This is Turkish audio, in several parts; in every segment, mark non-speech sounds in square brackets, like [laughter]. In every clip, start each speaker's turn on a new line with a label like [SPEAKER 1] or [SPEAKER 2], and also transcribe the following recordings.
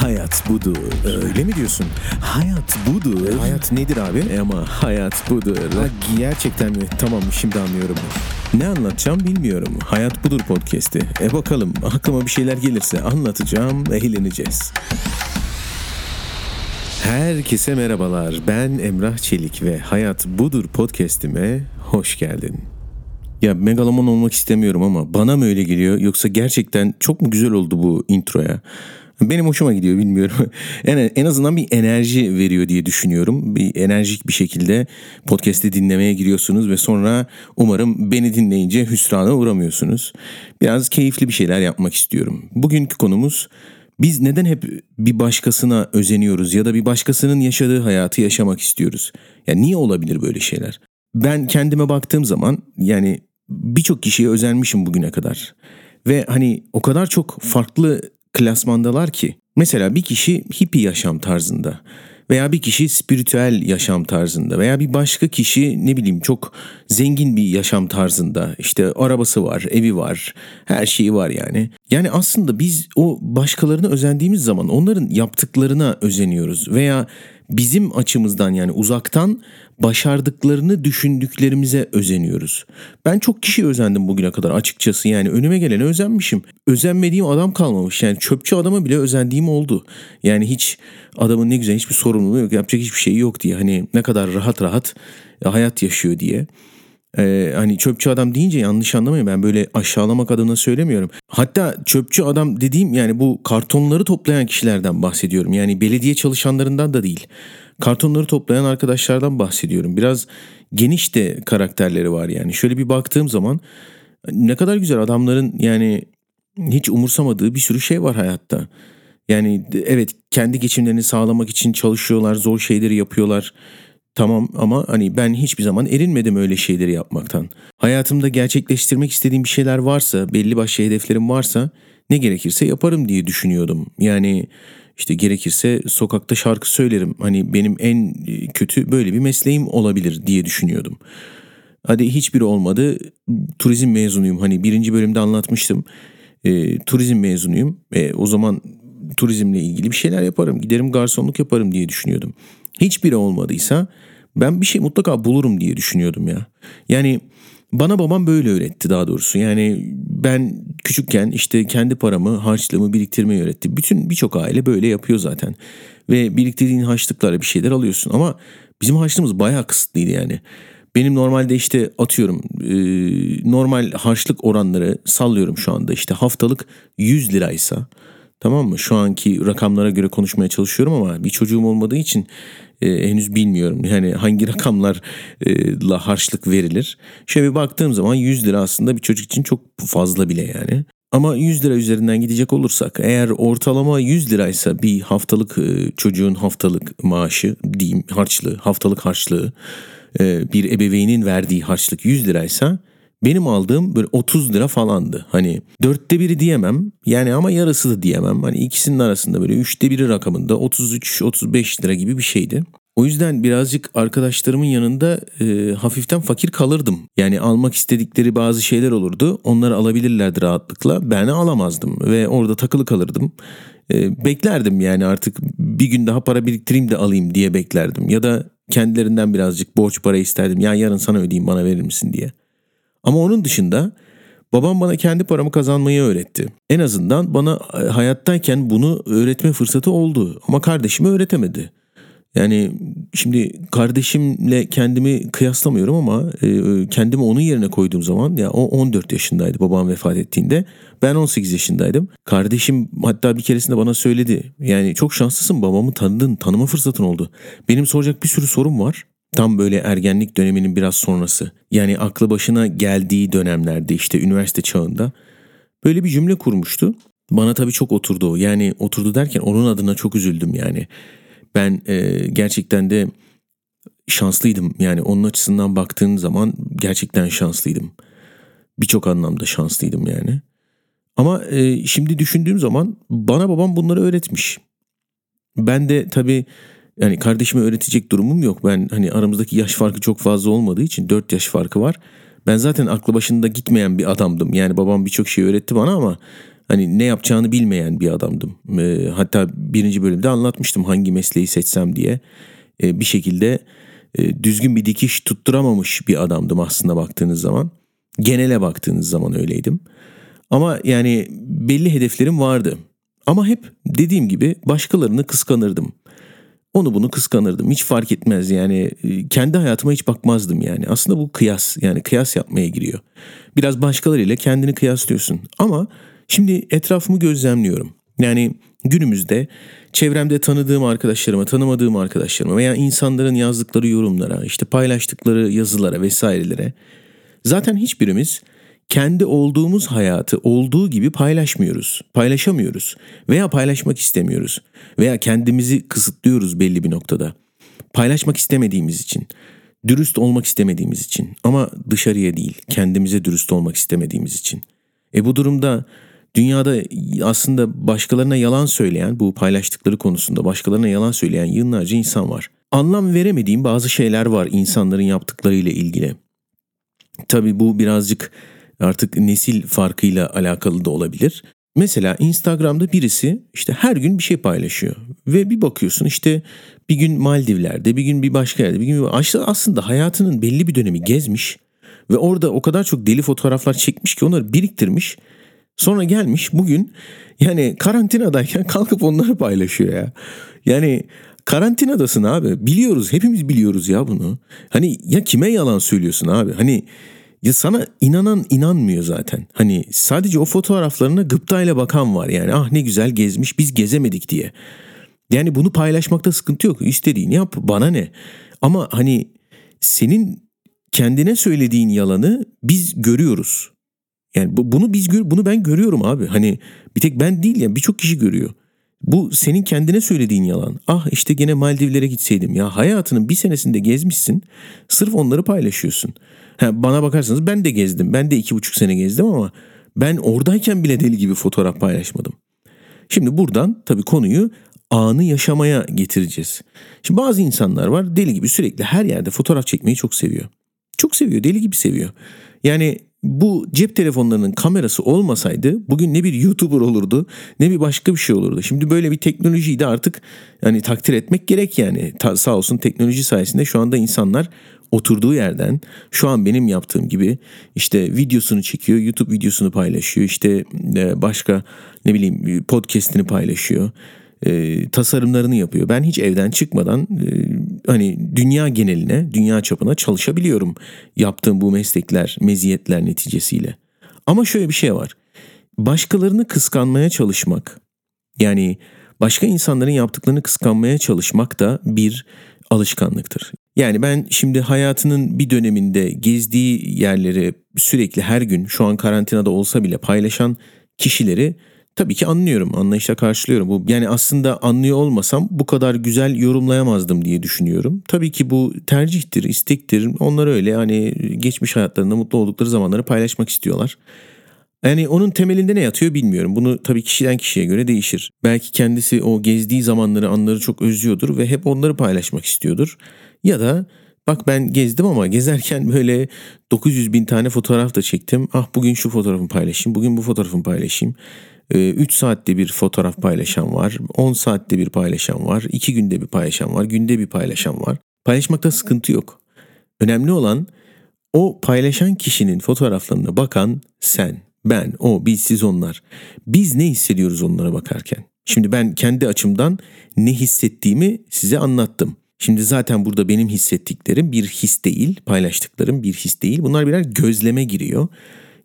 [SPEAKER 1] Hayat budur.
[SPEAKER 2] Öyle mi diyorsun?
[SPEAKER 1] Hayat budur.
[SPEAKER 2] E, hayat nedir abi?
[SPEAKER 1] E ama hayat budur.
[SPEAKER 2] Ha, gerçekten mi? Tamam şimdi anlıyorum.
[SPEAKER 1] Ne anlatacağım bilmiyorum. Hayat budur podcast'i. E bakalım aklıma bir şeyler gelirse anlatacağım, eğleneceğiz. Herkese merhabalar. Ben Emrah Çelik ve Hayat Budur podcast'ime hoş geldin. Ya megaloman olmak istemiyorum ama bana mı öyle geliyor yoksa gerçekten çok mu güzel oldu bu introya? Benim hoşuma gidiyor bilmiyorum. [laughs] En, en azından bir enerji veriyor diye düşünüyorum. Bir enerjik bir şekilde podcast'i dinlemeye giriyorsunuz ve sonra umarım beni dinleyince hüsrana uğramıyorsunuz. Biraz keyifli bir şeyler yapmak istiyorum. Bugünkü konumuz biz neden hep bir başkasına özeniyoruz ya da bir başkasının yaşadığı hayatı yaşamak istiyoruz? Yani niye olabilir böyle şeyler? Ben kendime baktığım zaman yani birçok kişiye özenmişim bugüne kadar. Ve hani o kadar çok farklı klasmandalar ki. Mesela bir kişi hippie yaşam tarzında veya bir kişi spiritüel yaşam tarzında veya bir başka kişi ne bileyim çok zengin bir yaşam tarzında işte arabası var, evi var, her şeyi var yani. Yani aslında biz o başkalarına özendiğimiz zaman onların yaptıklarına özeniyoruz veya bizim açımızdan yani uzaktan başardıklarını düşündüklerimize özeniyoruz. Ben çok kişi özendim bugüne kadar açıkçası yani önüme gelene özenmişim. Özenmediğim adam kalmamış yani çöpçü adama bile özendiğim oldu. Yani hiç adamın ne güzel hiçbir sorumluluğu yok yapacak hiçbir şey yok diye hani ne kadar rahat rahat hayat yaşıyor diye. Ee, hani çöpçü adam deyince yanlış anlamayın ben böyle aşağılamak adına söylemiyorum. Hatta çöpçü adam dediğim yani bu kartonları toplayan kişilerden bahsediyorum. Yani belediye çalışanlarından da değil. Kartonları toplayan arkadaşlardan bahsediyorum. Biraz geniş de karakterleri var yani. Şöyle bir baktığım zaman ne kadar güzel adamların yani hiç umursamadığı bir sürü şey var hayatta. Yani evet kendi geçimlerini sağlamak için çalışıyorlar, zor şeyleri yapıyorlar. Tamam ama hani ben hiçbir zaman erinmedim öyle şeyleri yapmaktan. Hayatımda gerçekleştirmek istediğim bir şeyler varsa, belli başlı hedeflerim varsa ne gerekirse yaparım diye düşünüyordum. Yani işte gerekirse sokakta şarkı söylerim. Hani benim en kötü böyle bir mesleğim olabilir diye düşünüyordum. Hadi hiçbiri olmadı. Turizm mezunuyum. Hani birinci bölümde anlatmıştım. E, turizm mezunuyum. E, o zaman turizmle ilgili bir şeyler yaparım. Giderim garsonluk yaparım diye düşünüyordum. Hiçbiri olmadıysa ben bir şey mutlaka bulurum diye düşünüyordum ya. Yani bana babam böyle öğretti daha doğrusu. Yani ben küçükken işte kendi paramı, harçlığımı biriktirmeyi öğretti. Bütün birçok aile böyle yapıyor zaten. Ve biriktirdiğin harçlıklarla bir şeyler alıyorsun. Ama bizim harçlığımız bayağı kısıtlıydı yani. Benim normalde işte atıyorum e, normal harçlık oranları sallıyorum şu anda işte haftalık 100 liraysa tamam mı? Şu anki rakamlara göre konuşmaya çalışıyorum ama bir çocuğum olmadığı için e, henüz bilmiyorum. Yani hangi [laughs] rakamlarla harçlık verilir. Şöyle bir baktığım zaman 100 lira aslında bir çocuk için çok fazla bile yani. Ama 100 lira üzerinden gidecek olursak eğer ortalama 100 liraysa bir haftalık e, çocuğun haftalık maaşı diyeyim harçlığı haftalık harçlığı e, bir ebeveynin verdiği harçlık 100 liraysa benim aldığım böyle 30 lira falandı. Hani dörtte biri diyemem yani ama yarısı da diyemem. Hani ikisinin arasında böyle üçte biri rakamında 33-35 lira gibi bir şeydi. O yüzden birazcık arkadaşlarımın yanında e, hafiften fakir kalırdım. Yani almak istedikleri bazı şeyler olurdu. Onları alabilirlerdi rahatlıkla. Ben alamazdım ve orada takılı kalırdım. E, beklerdim yani artık bir gün daha para biriktireyim de alayım diye beklerdim. Ya da kendilerinden birazcık borç para isterdim. Ya yarın sana ödeyeyim bana verir misin diye. Ama onun dışında babam bana kendi paramı kazanmayı öğretti. En azından bana e, hayattayken bunu öğretme fırsatı oldu ama kardeşime öğretemedi. Yani şimdi kardeşimle kendimi kıyaslamıyorum ama e, kendimi onun yerine koyduğum zaman ya o 14 yaşındaydı babam vefat ettiğinde. Ben 18 yaşındaydım. Kardeşim hatta bir keresinde bana söyledi. Yani çok şanslısın babamı tanıdın, tanıma fırsatın oldu. Benim soracak bir sürü sorum var. Tam böyle ergenlik döneminin biraz sonrası. Yani aklı başına geldiği dönemlerde işte üniversite çağında. Böyle bir cümle kurmuştu. Bana tabii çok oturdu. Yani oturdu derken onun adına çok üzüldüm yani. Ben e, gerçekten de şanslıydım. Yani onun açısından baktığın zaman gerçekten şanslıydım. Birçok anlamda şanslıydım yani. Ama e, şimdi düşündüğüm zaman bana babam bunları öğretmiş. Ben de tabii yani kardeşime öğretecek durumum yok. Ben hani aramızdaki yaş farkı çok fazla olmadığı için 4 yaş farkı var. Ben zaten aklı başında gitmeyen bir adamdım. Yani babam birçok şey öğretti bana ama Hani ne yapacağını bilmeyen bir adamdım. E, hatta birinci bölümde anlatmıştım hangi mesleği seçsem diye. E, bir şekilde e, düzgün bir dikiş tutturamamış bir adamdım aslında baktığınız zaman. Genele baktığınız zaman öyleydim. Ama yani belli hedeflerim vardı. Ama hep dediğim gibi başkalarını kıskanırdım. Onu bunu kıskanırdım. Hiç fark etmez yani e, kendi hayatıma hiç bakmazdım yani. Aslında bu kıyas yani kıyas yapmaya giriyor. Biraz başkalarıyla kendini kıyaslıyorsun. Ama şimdi etrafımı gözlemliyorum. Yani günümüzde çevremde tanıdığım arkadaşlarıma, tanımadığım arkadaşlarıma veya insanların yazdıkları yorumlara, işte paylaştıkları yazılara vesairelere zaten hiçbirimiz kendi olduğumuz hayatı olduğu gibi paylaşmıyoruz. Paylaşamıyoruz veya paylaşmak istemiyoruz veya kendimizi kısıtlıyoruz belli bir noktada. Paylaşmak istemediğimiz için, dürüst olmak istemediğimiz için ama dışarıya değil, kendimize dürüst olmak istemediğimiz için. E bu durumda dünyada aslında başkalarına yalan söyleyen, bu paylaştıkları konusunda başkalarına yalan söyleyen yığınlarca insan var. Anlam veremediğim bazı şeyler var insanların yaptıklarıyla ilgili. Tabii bu birazcık artık nesil farkıyla alakalı da olabilir. Mesela Instagram'da birisi işte her gün bir şey paylaşıyor ve bir bakıyorsun işte bir gün Maldivler'de, bir gün bir başka yerde, bir gün bir... aslında hayatının belli bir dönemi gezmiş ve orada o kadar çok deli fotoğraflar çekmiş ki onları biriktirmiş. Sonra gelmiş bugün yani karantinadayken [laughs] kalkıp onları paylaşıyor ya. Yani karantinadasın abi. Biliyoruz hepimiz biliyoruz ya bunu. Hani ya kime yalan söylüyorsun abi? Hani ya sana inanan inanmıyor zaten. Hani sadece o fotoğraflarına gıptayla bakan var yani. Ah ne güzel gezmiş biz gezemedik diye. Yani bunu paylaşmakta sıkıntı yok. İstediğini yap bana ne. Ama hani senin kendine söylediğin yalanı biz görüyoruz. Yani bu, bunu biz bunu ben görüyorum abi. Hani bir tek ben değil yani birçok kişi görüyor. Bu senin kendine söylediğin yalan. Ah işte gene Maldivlere gitseydim. Ya hayatının bir senesinde gezmişsin. Sırf onları paylaşıyorsun. Bana bakarsanız ben de gezdim. Ben de iki buçuk sene gezdim ama ben oradayken bile deli gibi fotoğraf paylaşmadım. Şimdi buradan tabii konuyu anı yaşamaya getireceğiz. Şimdi bazı insanlar var deli gibi sürekli her yerde fotoğraf çekmeyi çok seviyor. Çok seviyor, deli gibi seviyor. Yani bu cep telefonlarının kamerası olmasaydı bugün ne bir YouTuber olurdu ne bir başka bir şey olurdu. Şimdi böyle bir teknolojiyi de artık yani takdir etmek gerek yani. Ta, sağ olsun teknoloji sayesinde şu anda insanlar oturduğu yerden şu an benim yaptığım gibi işte videosunu çekiyor, YouTube videosunu paylaşıyor, işte e, başka ne bileyim podcast'ini paylaşıyor. E, tasarımlarını yapıyor. Ben hiç evden çıkmadan e, hani dünya geneline, dünya çapına çalışabiliyorum yaptığım bu meslekler, meziyetler neticesiyle. Ama şöyle bir şey var. Başkalarını kıskanmaya çalışmak yani başka insanların yaptıklarını kıskanmaya çalışmak da bir alışkanlıktır. Yani ben şimdi hayatının bir döneminde gezdiği yerleri sürekli her gün şu an karantinada olsa bile paylaşan kişileri tabii ki anlıyorum, anlayışla karşılıyorum. Bu yani aslında anlıyor olmasam bu kadar güzel yorumlayamazdım diye düşünüyorum. Tabii ki bu tercihtir, istektir. Onlar öyle hani geçmiş hayatlarında mutlu oldukları zamanları paylaşmak istiyorlar. Yani onun temelinde ne yatıyor bilmiyorum. Bunu tabii kişiden kişiye göre değişir. Belki kendisi o gezdiği zamanları, anları çok özlüyordur ve hep onları paylaşmak istiyordur. Ya da bak ben gezdim ama gezerken böyle 900 bin tane fotoğraf da çektim. Ah bugün şu fotoğrafımı paylaşayım, bugün bu fotoğrafımı paylaşayım. 3 ee, saatte bir fotoğraf paylaşan var, 10 saatte bir paylaşan var, 2 günde bir paylaşan var, günde bir paylaşan var. Paylaşmakta sıkıntı yok. Önemli olan o paylaşan kişinin fotoğraflarına bakan sen, ben, o, biz, siz, onlar. Biz ne hissediyoruz onlara bakarken? Şimdi ben kendi açımdan ne hissettiğimi size anlattım. Şimdi zaten burada benim hissettiklerim bir his değil, paylaştıklarım bir his değil. Bunlar birer gözleme giriyor.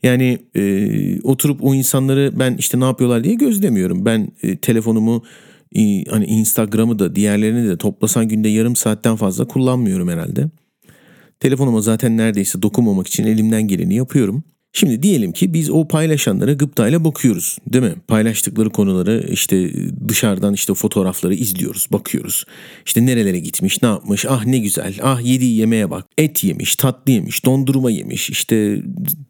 [SPEAKER 1] Yani e, oturup o insanları ben işte ne yapıyorlar diye gözlemiyorum. Ben e, telefonumu e, hani Instagram'ı da diğerlerini de toplasan günde yarım saatten fazla kullanmıyorum herhalde. Telefonuma zaten neredeyse dokunmamak için elimden geleni yapıyorum. Şimdi diyelim ki biz o paylaşanlara gıptayla bakıyoruz değil mi? Paylaştıkları konuları işte dışarıdan işte fotoğrafları izliyoruz, bakıyoruz. İşte nerelere gitmiş, ne yapmış, ah ne güzel, ah yediği yemeğe bak. Et yemiş, tatlı yemiş, dondurma yemiş, işte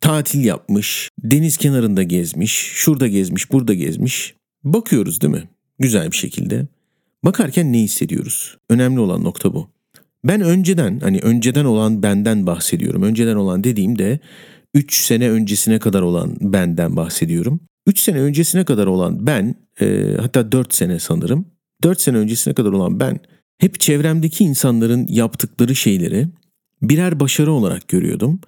[SPEAKER 1] tatil yapmış, deniz kenarında gezmiş, şurada gezmiş, burada gezmiş. Bakıyoruz değil mi? Güzel bir şekilde. Bakarken ne hissediyoruz? Önemli olan nokta bu. Ben önceden hani önceden olan benden bahsediyorum. Önceden olan dediğimde 3 sene öncesine kadar olan benden bahsediyorum. 3 sene öncesine kadar olan ben e, hatta 4 sene sanırım 4 sene öncesine kadar olan ben hep çevremdeki insanların yaptıkları şeyleri birer başarı olarak görüyordum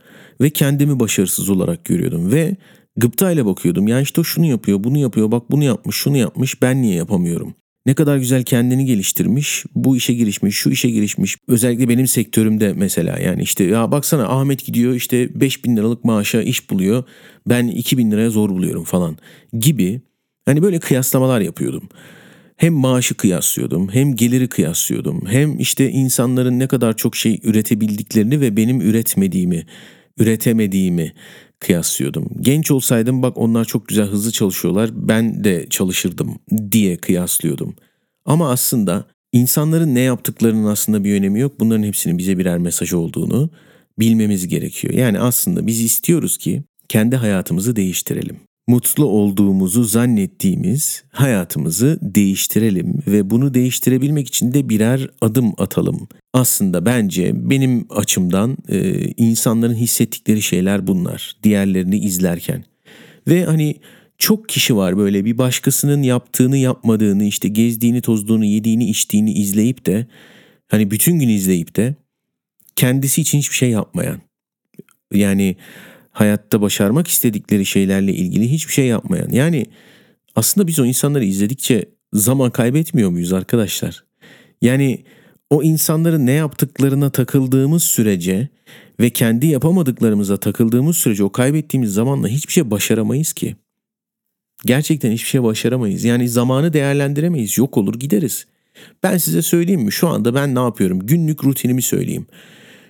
[SPEAKER 1] ve kendimi başarısız olarak görüyordum ve gıptayla bakıyordum. Yani işte o şunu yapıyor, bunu yapıyor, bak bunu yapmış, şunu yapmış, ben niye yapamıyorum? Ne kadar güzel kendini geliştirmiş, bu işe girişmiş, şu işe girişmiş. Özellikle benim sektörümde mesela yani işte ya baksana Ahmet gidiyor işte 5 bin liralık maaşa iş buluyor. Ben 2 bin liraya zor buluyorum falan gibi. Hani böyle kıyaslamalar yapıyordum. Hem maaşı kıyaslıyordum, hem geliri kıyaslıyordum. Hem işte insanların ne kadar çok şey üretebildiklerini ve benim üretmediğimi, üretemediğimi kıyaslıyordum. Genç olsaydım bak onlar çok güzel hızlı çalışıyorlar ben de çalışırdım diye kıyaslıyordum. Ama aslında insanların ne yaptıklarının aslında bir önemi yok. Bunların hepsinin bize birer mesaj olduğunu bilmemiz gerekiyor. Yani aslında biz istiyoruz ki kendi hayatımızı değiştirelim mutlu olduğumuzu zannettiğimiz hayatımızı değiştirelim ve bunu değiştirebilmek için de birer adım atalım. Aslında bence benim açımdan e, insanların hissettikleri şeyler bunlar. Diğerlerini izlerken. Ve hani çok kişi var böyle bir başkasının yaptığını yapmadığını işte gezdiğini tozduğunu yediğini içtiğini izleyip de hani bütün gün izleyip de kendisi için hiçbir şey yapmayan. Yani hayatta başarmak istedikleri şeylerle ilgili hiçbir şey yapmayan. Yani aslında biz o insanları izledikçe zaman kaybetmiyor muyuz arkadaşlar? Yani o insanların ne yaptıklarına takıldığımız sürece ve kendi yapamadıklarımıza takıldığımız sürece o kaybettiğimiz zamanla hiçbir şey başaramayız ki. Gerçekten hiçbir şey başaramayız. Yani zamanı değerlendiremeyiz. Yok olur gideriz. Ben size söyleyeyim mi? Şu anda ben ne yapıyorum? Günlük rutinimi söyleyeyim.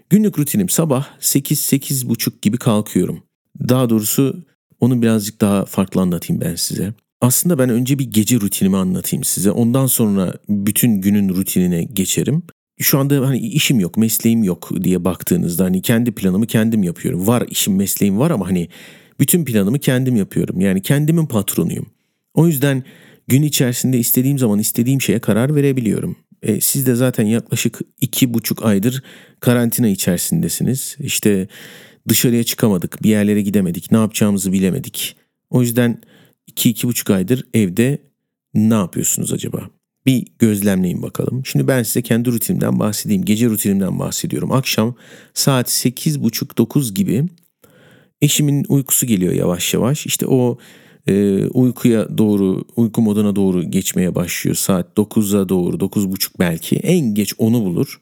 [SPEAKER 1] Günlük rutinim sabah 8-8.30 gibi kalkıyorum. Daha doğrusu onu birazcık daha farklı anlatayım ben size. Aslında ben önce bir gece rutinimi anlatayım size. Ondan sonra bütün günün rutinine geçerim. Şu anda hani işim yok, mesleğim yok diye baktığınızda hani kendi planımı kendim yapıyorum. Var işim, mesleğim var ama hani bütün planımı kendim yapıyorum. Yani kendimin patronuyum. O yüzden gün içerisinde istediğim zaman istediğim şeye karar verebiliyorum. E, siz de zaten yaklaşık iki buçuk aydır karantina içerisindesiniz. İşte dışarıya çıkamadık, bir yerlere gidemedik, ne yapacağımızı bilemedik. O yüzden iki iki buçuk aydır evde ne yapıyorsunuz acaba? Bir gözlemleyin bakalım. Şimdi ben size kendi rutinimden bahsedeyim. Gece rutinimden bahsediyorum. Akşam saat sekiz buçuk dokuz gibi eşimin uykusu geliyor yavaş yavaş. İşte o e, uykuya doğru, uyku moduna doğru geçmeye başlıyor. Saat 9'a doğru, 9.30 belki. En geç onu bulur.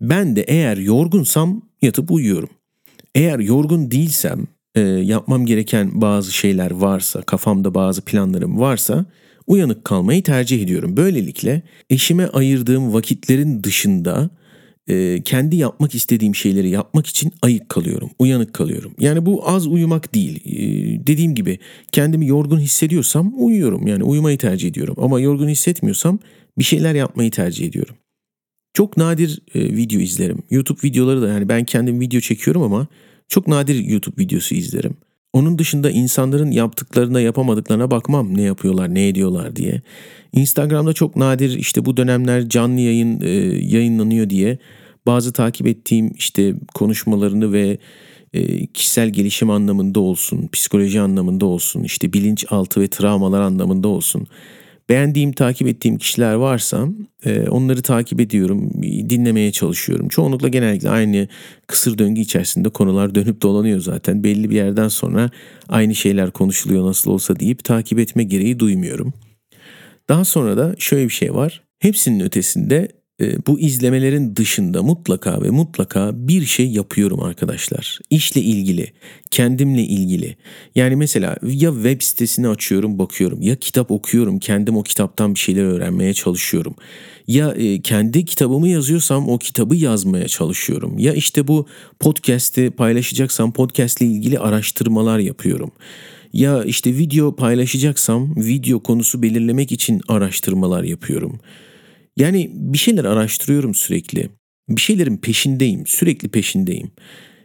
[SPEAKER 1] Ben de eğer yorgunsam yatıp uyuyorum. Eğer yorgun değilsem, e, yapmam gereken bazı şeyler varsa, kafamda bazı planlarım varsa uyanık kalmayı tercih ediyorum. Böylelikle eşime ayırdığım vakitlerin dışında e, kendi yapmak istediğim şeyleri yapmak için ayık kalıyorum, uyanık kalıyorum. Yani bu az uyumak değil. E, dediğim gibi kendimi yorgun hissediyorsam uyuyorum. Yani uyumayı tercih ediyorum. Ama yorgun hissetmiyorsam bir şeyler yapmayı tercih ediyorum. Çok nadir e, video izlerim. YouTube videoları da yani ben kendim video çekiyorum ama çok nadir YouTube videosu izlerim. Onun dışında insanların yaptıklarına yapamadıklarına bakmam ne yapıyorlar ne ediyorlar diye. Instagram'da çok nadir işte bu dönemler canlı yayın e, yayınlanıyor diye bazı takip ettiğim işte konuşmalarını ve e, kişisel gelişim anlamında olsun, psikoloji anlamında olsun, işte bilinçaltı ve travmalar anlamında olsun. Beğendiğim, takip ettiğim kişiler varsa e, onları takip ediyorum, dinlemeye çalışıyorum. Çoğunlukla genellikle aynı kısır döngü içerisinde konular dönüp dolanıyor zaten. Belli bir yerden sonra aynı şeyler konuşuluyor nasıl olsa deyip takip etme gereği duymuyorum. Daha sonra da şöyle bir şey var. Hepsinin ötesinde bu izlemelerin dışında mutlaka ve mutlaka bir şey yapıyorum arkadaşlar. İşle ilgili, kendimle ilgili. Yani mesela ya web sitesini açıyorum, bakıyorum. Ya kitap okuyorum, kendim o kitaptan bir şeyler öğrenmeye çalışıyorum. Ya e, kendi kitabımı yazıyorsam o kitabı yazmaya çalışıyorum. Ya işte bu podcast'i paylaşacaksam podcast ile ilgili araştırmalar yapıyorum. Ya işte video paylaşacaksam video konusu belirlemek için araştırmalar yapıyorum. Yani bir şeyler araştırıyorum sürekli. Bir şeylerin peşindeyim, sürekli peşindeyim.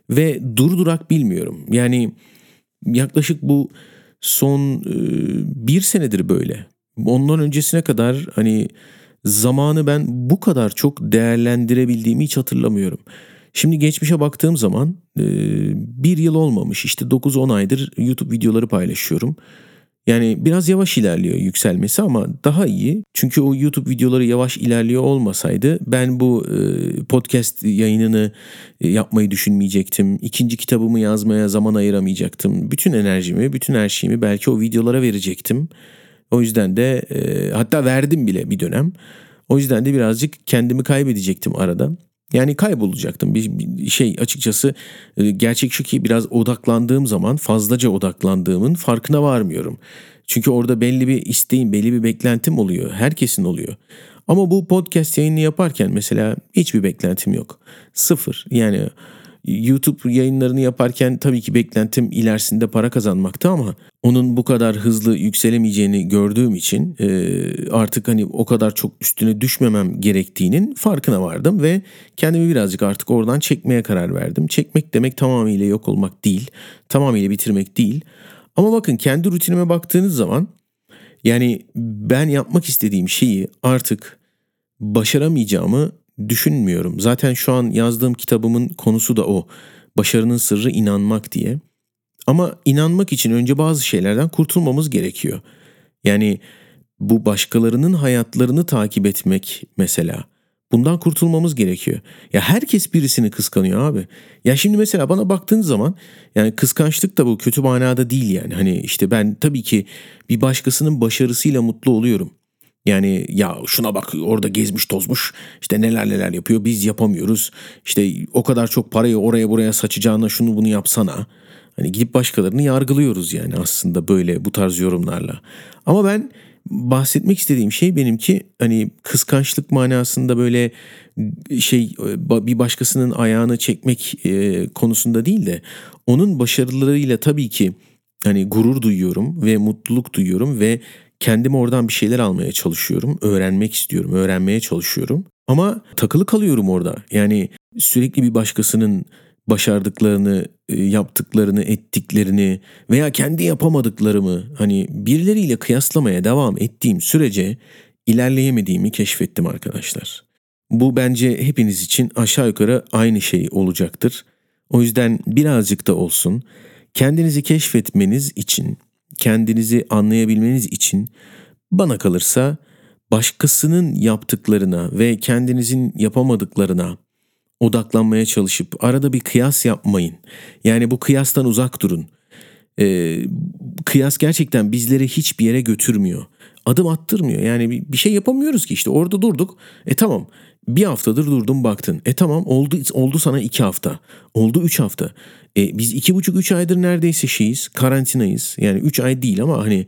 [SPEAKER 1] Ve durdurak bilmiyorum. Yani yaklaşık bu son e, bir senedir böyle. Ondan öncesine kadar hani zamanı ben bu kadar çok değerlendirebildiğimi hiç hatırlamıyorum. Şimdi geçmişe baktığım zaman e, bir yıl olmamış işte 9-10 aydır YouTube videoları paylaşıyorum. Yani biraz yavaş ilerliyor yükselmesi ama daha iyi. Çünkü o YouTube videoları yavaş ilerliyor olmasaydı ben bu e, podcast yayınını e, yapmayı düşünmeyecektim. İkinci kitabımı yazmaya zaman ayıramayacaktım. Bütün enerjimi, bütün her şeyimi belki o videolara verecektim. O yüzden de e, hatta verdim bile bir dönem. O yüzden de birazcık kendimi kaybedecektim arada. Yani kaybolacaktım. Bir, bir şey açıkçası e, gerçek şu ki biraz odaklandığım zaman fazlaca odaklandığımın farkına varmıyorum. Çünkü orada belli bir isteğim, belli bir beklentim oluyor. Herkesin oluyor. Ama bu podcast yayını yaparken mesela hiçbir beklentim yok. Sıfır. Yani YouTube yayınlarını yaparken tabii ki beklentim ilerisinde para kazanmaktı ama onun bu kadar hızlı yükselemeyeceğini gördüğüm için e, artık hani o kadar çok üstüne düşmemem gerektiğinin farkına vardım ve kendimi birazcık artık oradan çekmeye karar verdim. Çekmek demek tamamıyla yok olmak değil, tamamıyla bitirmek değil. Ama bakın kendi rutinime baktığınız zaman yani ben yapmak istediğim şeyi artık başaramayacağımı düşünmüyorum. Zaten şu an yazdığım kitabımın konusu da o. Başarının sırrı inanmak diye. Ama inanmak için önce bazı şeylerden kurtulmamız gerekiyor. Yani bu başkalarının hayatlarını takip etmek mesela. Bundan kurtulmamız gerekiyor. Ya herkes birisini kıskanıyor abi. Ya şimdi mesela bana baktığın zaman yani kıskançlık da bu kötü manada değil yani. Hani işte ben tabii ki bir başkasının başarısıyla mutlu oluyorum. Yani ya şuna bak orada gezmiş tozmuş işte neler neler yapıyor biz yapamıyoruz. İşte o kadar çok parayı oraya buraya saçacağına şunu bunu yapsana. Hani gidip başkalarını yargılıyoruz yani aslında böyle bu tarz yorumlarla. Ama ben bahsetmek istediğim şey benimki hani kıskançlık manasında böyle şey bir başkasının ayağını çekmek e, konusunda değil de onun başarılarıyla tabii ki hani gurur duyuyorum ve mutluluk duyuyorum ve Kendime oradan bir şeyler almaya çalışıyorum. Öğrenmek istiyorum, öğrenmeye çalışıyorum. Ama takılı kalıyorum orada. Yani sürekli bir başkasının başardıklarını, e, yaptıklarını, ettiklerini veya kendi yapamadıklarımı hani birileriyle kıyaslamaya devam ettiğim sürece ilerleyemediğimi keşfettim arkadaşlar. Bu bence hepiniz için aşağı yukarı aynı şey olacaktır. O yüzden birazcık da olsun kendinizi keşfetmeniz için kendinizi anlayabilmeniz için bana kalırsa başkasının yaptıklarına ve kendinizin yapamadıklarına odaklanmaya çalışıp arada bir kıyas yapmayın. Yani bu kıyastan uzak durun. Ee, kıyas gerçekten bizleri hiçbir yere götürmüyor. Adım attırmıyor. Yani bir, bir şey yapamıyoruz ki işte orada durduk. E tamam bir haftadır durdun baktın. E tamam oldu oldu sana iki hafta. Oldu üç hafta. E, biz iki buçuk üç aydır neredeyse şeyiz karantinayız. Yani üç ay değil ama hani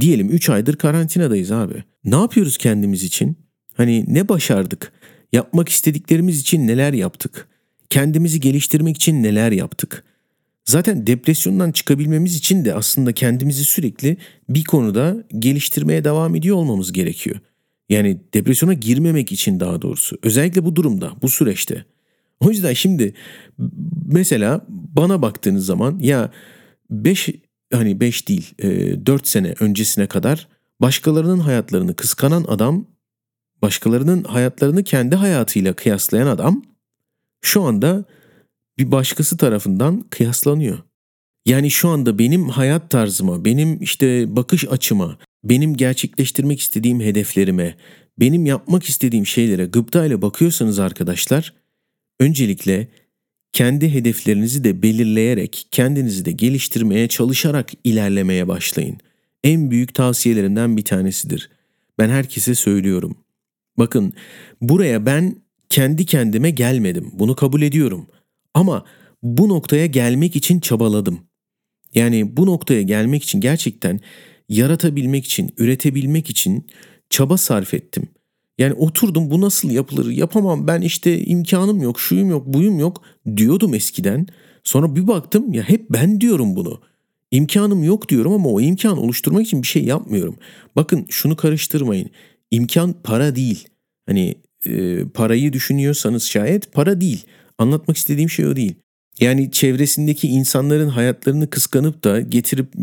[SPEAKER 1] diyelim üç aydır karantinadayız abi. Ne yapıyoruz kendimiz için? Hani ne başardık? Yapmak istediklerimiz için neler yaptık? Kendimizi geliştirmek için neler yaptık? Zaten depresyondan çıkabilmemiz için de aslında kendimizi sürekli bir konuda geliştirmeye devam ediyor olmamız gerekiyor. Yani depresyona girmemek için daha doğrusu. Özellikle bu durumda, bu süreçte. O yüzden şimdi mesela bana baktığınız zaman ya 5 hani 5 değil 4 e, sene öncesine kadar başkalarının hayatlarını kıskanan adam başkalarının hayatlarını kendi hayatıyla kıyaslayan adam şu anda bir başkası tarafından kıyaslanıyor. Yani şu anda benim hayat tarzıma, benim işte bakış açıma, benim gerçekleştirmek istediğim hedeflerime, benim yapmak istediğim şeylere gıptayla bakıyorsanız arkadaşlar, öncelikle kendi hedeflerinizi de belirleyerek, kendinizi de geliştirmeye çalışarak ilerlemeye başlayın. En büyük tavsiyelerimden bir tanesidir. Ben herkese söylüyorum. Bakın, buraya ben kendi kendime gelmedim. Bunu kabul ediyorum. Ama bu noktaya gelmek için çabaladım. Yani bu noktaya gelmek için gerçekten yaratabilmek için, üretebilmek için çaba sarf ettim. Yani oturdum bu nasıl yapılır yapamam ben işte imkanım yok şuyum yok buyum yok diyordum eskiden. Sonra bir baktım ya hep ben diyorum bunu. İmkanım yok diyorum ama o imkan oluşturmak için bir şey yapmıyorum. Bakın şunu karıştırmayın. İmkan para değil. Hani e, parayı düşünüyorsanız şayet para değil. Anlatmak istediğim şey o değil. Yani çevresindeki insanların hayatlarını kıskanıp da getirip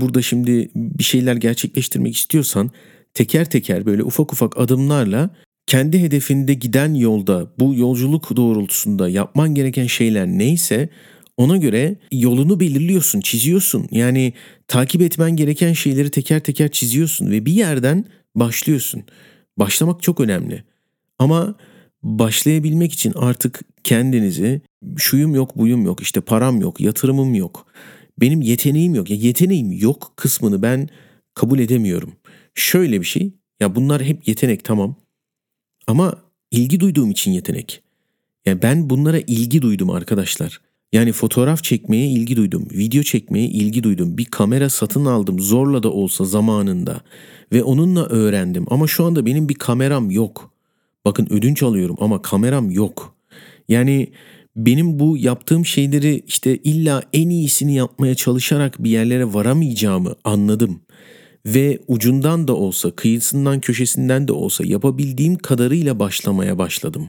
[SPEAKER 1] burada şimdi bir şeyler gerçekleştirmek istiyorsan teker teker böyle ufak ufak adımlarla kendi hedefinde giden yolda bu yolculuk doğrultusunda yapman gereken şeyler neyse Ona göre yolunu belirliyorsun, çiziyorsun. Yani takip etmen gereken şeyleri teker teker çiziyorsun ve bir yerden başlıyorsun. Başlamak çok önemli. Ama başlayabilmek için artık kendinizi şuyum yok, buyum yok, işte param yok, yatırımım yok. Benim yeteneğim yok. Ya yeteneğim yok kısmını ben kabul edemiyorum. Şöyle bir şey. Ya bunlar hep yetenek tamam. Ama ilgi duyduğum için yetenek. Yani ben bunlara ilgi duydum arkadaşlar. Yani fotoğraf çekmeye ilgi duydum, video çekmeye ilgi duydum. Bir kamera satın aldım zorla da olsa zamanında ve onunla öğrendim. Ama şu anda benim bir kameram yok. Bakın ödünç alıyorum ama kameram yok. Yani benim bu yaptığım şeyleri işte illa en iyisini yapmaya çalışarak bir yerlere varamayacağımı anladım. Ve ucundan da olsa, kıyısından köşesinden de olsa yapabildiğim kadarıyla başlamaya başladım.